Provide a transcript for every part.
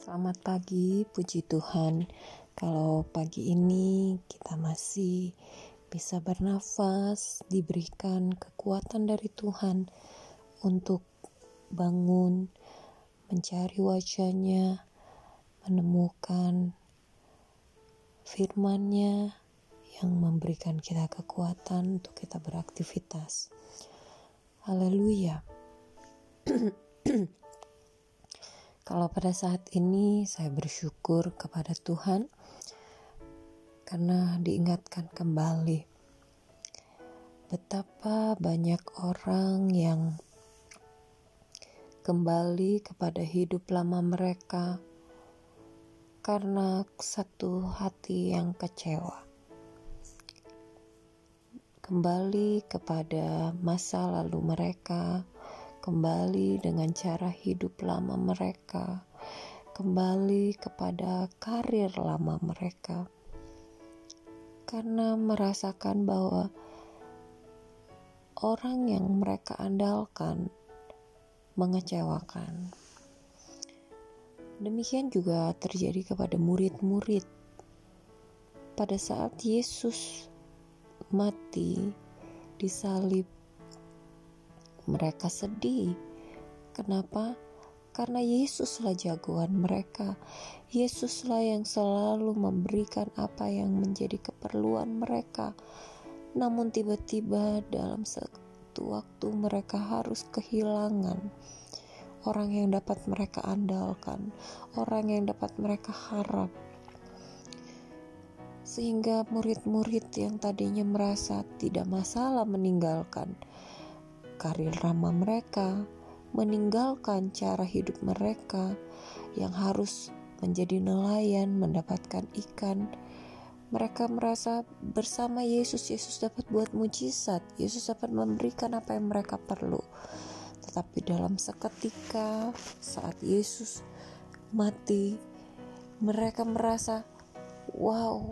Selamat pagi, puji Tuhan. Kalau pagi ini kita masih bisa bernafas, diberikan kekuatan dari Tuhan untuk bangun, mencari wajahnya, menemukan firman-Nya yang memberikan kita kekuatan untuk kita beraktivitas. Haleluya. Kalau pada saat ini saya bersyukur kepada Tuhan karena diingatkan kembali betapa banyak orang yang kembali kepada hidup lama mereka karena satu hati yang kecewa. Kembali kepada masa lalu mereka, kembali dengan cara hidup lama mereka, kembali kepada karir lama mereka, karena merasakan bahwa orang yang mereka andalkan mengecewakan. Demikian juga terjadi kepada murid-murid pada saat Yesus mati disalib mereka sedih. Kenapa? Karena Yesuslah jagoan mereka. Yesuslah yang selalu memberikan apa yang menjadi keperluan mereka. Namun tiba-tiba dalam satu waktu mereka harus kehilangan orang yang dapat mereka andalkan, orang yang dapat mereka harap. Sehingga murid-murid yang tadinya merasa tidak masalah meninggalkan karir ramah mereka, meninggalkan cara hidup mereka yang harus menjadi nelayan, mendapatkan ikan. Mereka merasa bersama Yesus, Yesus dapat buat mujizat, Yesus dapat memberikan apa yang mereka perlu. Tetapi dalam seketika saat Yesus mati, mereka merasa, wow,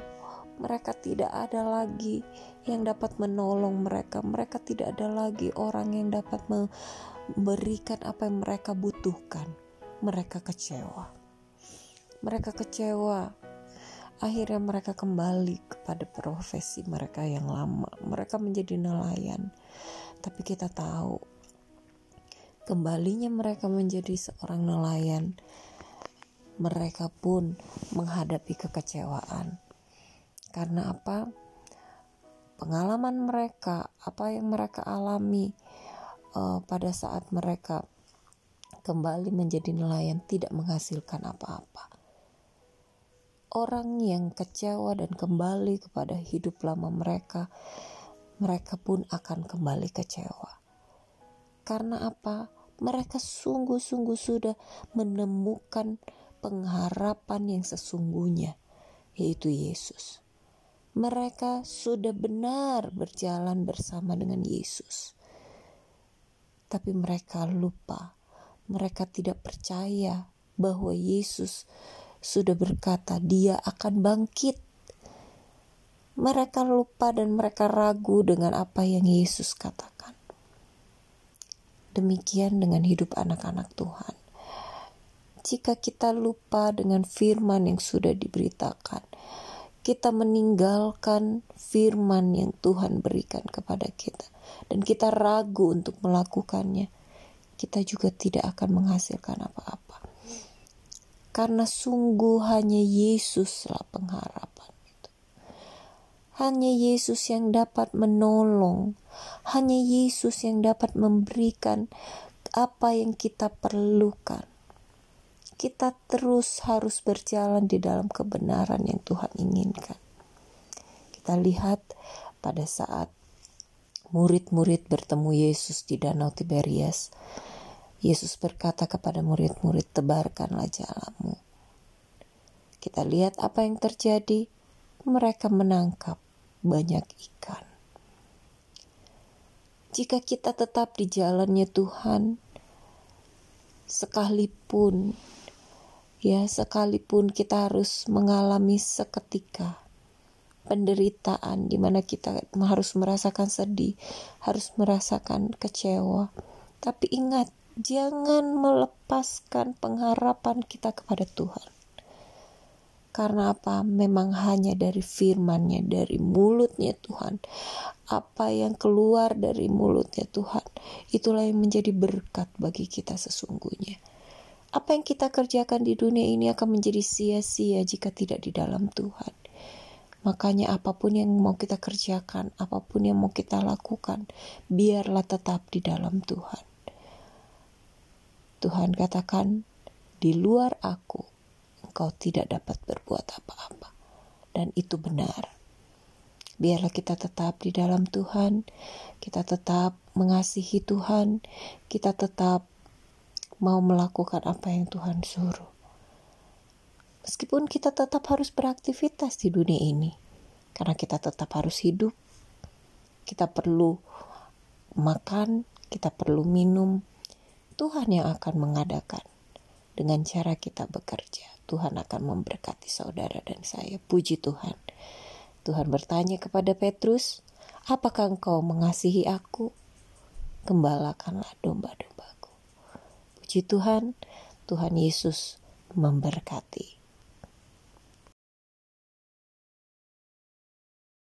mereka tidak ada lagi yang dapat menolong mereka. Mereka tidak ada lagi orang yang dapat memberikan apa yang mereka butuhkan. Mereka kecewa. Mereka kecewa. Akhirnya mereka kembali kepada profesi mereka yang lama. Mereka menjadi nelayan. Tapi kita tahu kembalinya mereka menjadi seorang nelayan. Mereka pun menghadapi kekecewaan karena apa? Pengalaman mereka, apa yang mereka alami uh, pada saat mereka kembali menjadi nelayan tidak menghasilkan apa-apa. Orang yang kecewa dan kembali kepada hidup lama mereka, mereka pun akan kembali kecewa. Karena apa? Mereka sungguh-sungguh sudah menemukan pengharapan yang sesungguhnya, yaitu Yesus mereka sudah benar berjalan bersama dengan Yesus. Tapi mereka lupa, mereka tidak percaya bahwa Yesus sudah berkata, "Dia akan bangkit." Mereka lupa dan mereka ragu dengan apa yang Yesus katakan. Demikian dengan hidup anak-anak Tuhan. Jika kita lupa dengan firman yang sudah diberitakan, kita meninggalkan firman yang Tuhan berikan kepada kita dan kita ragu untuk melakukannya, kita juga tidak akan menghasilkan apa-apa. Karena sungguh hanya Yesuslah pengharapan itu. Hanya Yesus yang dapat menolong, hanya Yesus yang dapat memberikan apa yang kita perlukan kita terus harus berjalan di dalam kebenaran yang Tuhan inginkan. Kita lihat pada saat murid-murid bertemu Yesus di Danau Tiberias, Yesus berkata kepada murid-murid, "Tebarkanlah jalamu." Kita lihat apa yang terjadi. Mereka menangkap banyak ikan. Jika kita tetap di jalannya Tuhan, sekalipun Ya, sekalipun kita harus mengalami seketika penderitaan di mana kita harus merasakan sedih, harus merasakan kecewa. Tapi ingat jangan melepaskan pengharapan kita kepada Tuhan. Karena apa? Memang hanya dari firman-Nya, dari mulutnya Tuhan. Apa yang keluar dari mulutnya Tuhan, itulah yang menjadi berkat bagi kita sesungguhnya. Apa yang kita kerjakan di dunia ini akan menjadi sia-sia jika tidak di dalam Tuhan. Makanya apa pun yang mau kita kerjakan, apa pun yang mau kita lakukan, biarlah tetap di dalam Tuhan. Tuhan katakan, di luar aku, engkau tidak dapat berbuat apa-apa. Dan itu benar. Biarlah kita tetap di dalam Tuhan, kita tetap mengasihi Tuhan, kita tetap mau melakukan apa yang Tuhan suruh. Meskipun kita tetap harus beraktivitas di dunia ini, karena kita tetap harus hidup, kita perlu makan, kita perlu minum. Tuhan yang akan mengadakan dengan cara kita bekerja. Tuhan akan memberkati saudara dan saya. Puji Tuhan. Tuhan bertanya kepada Petrus, "Apakah engkau mengasihi aku? Gembalakanlah domba-dombaku." Puji Tuhan, Tuhan Yesus memberkati.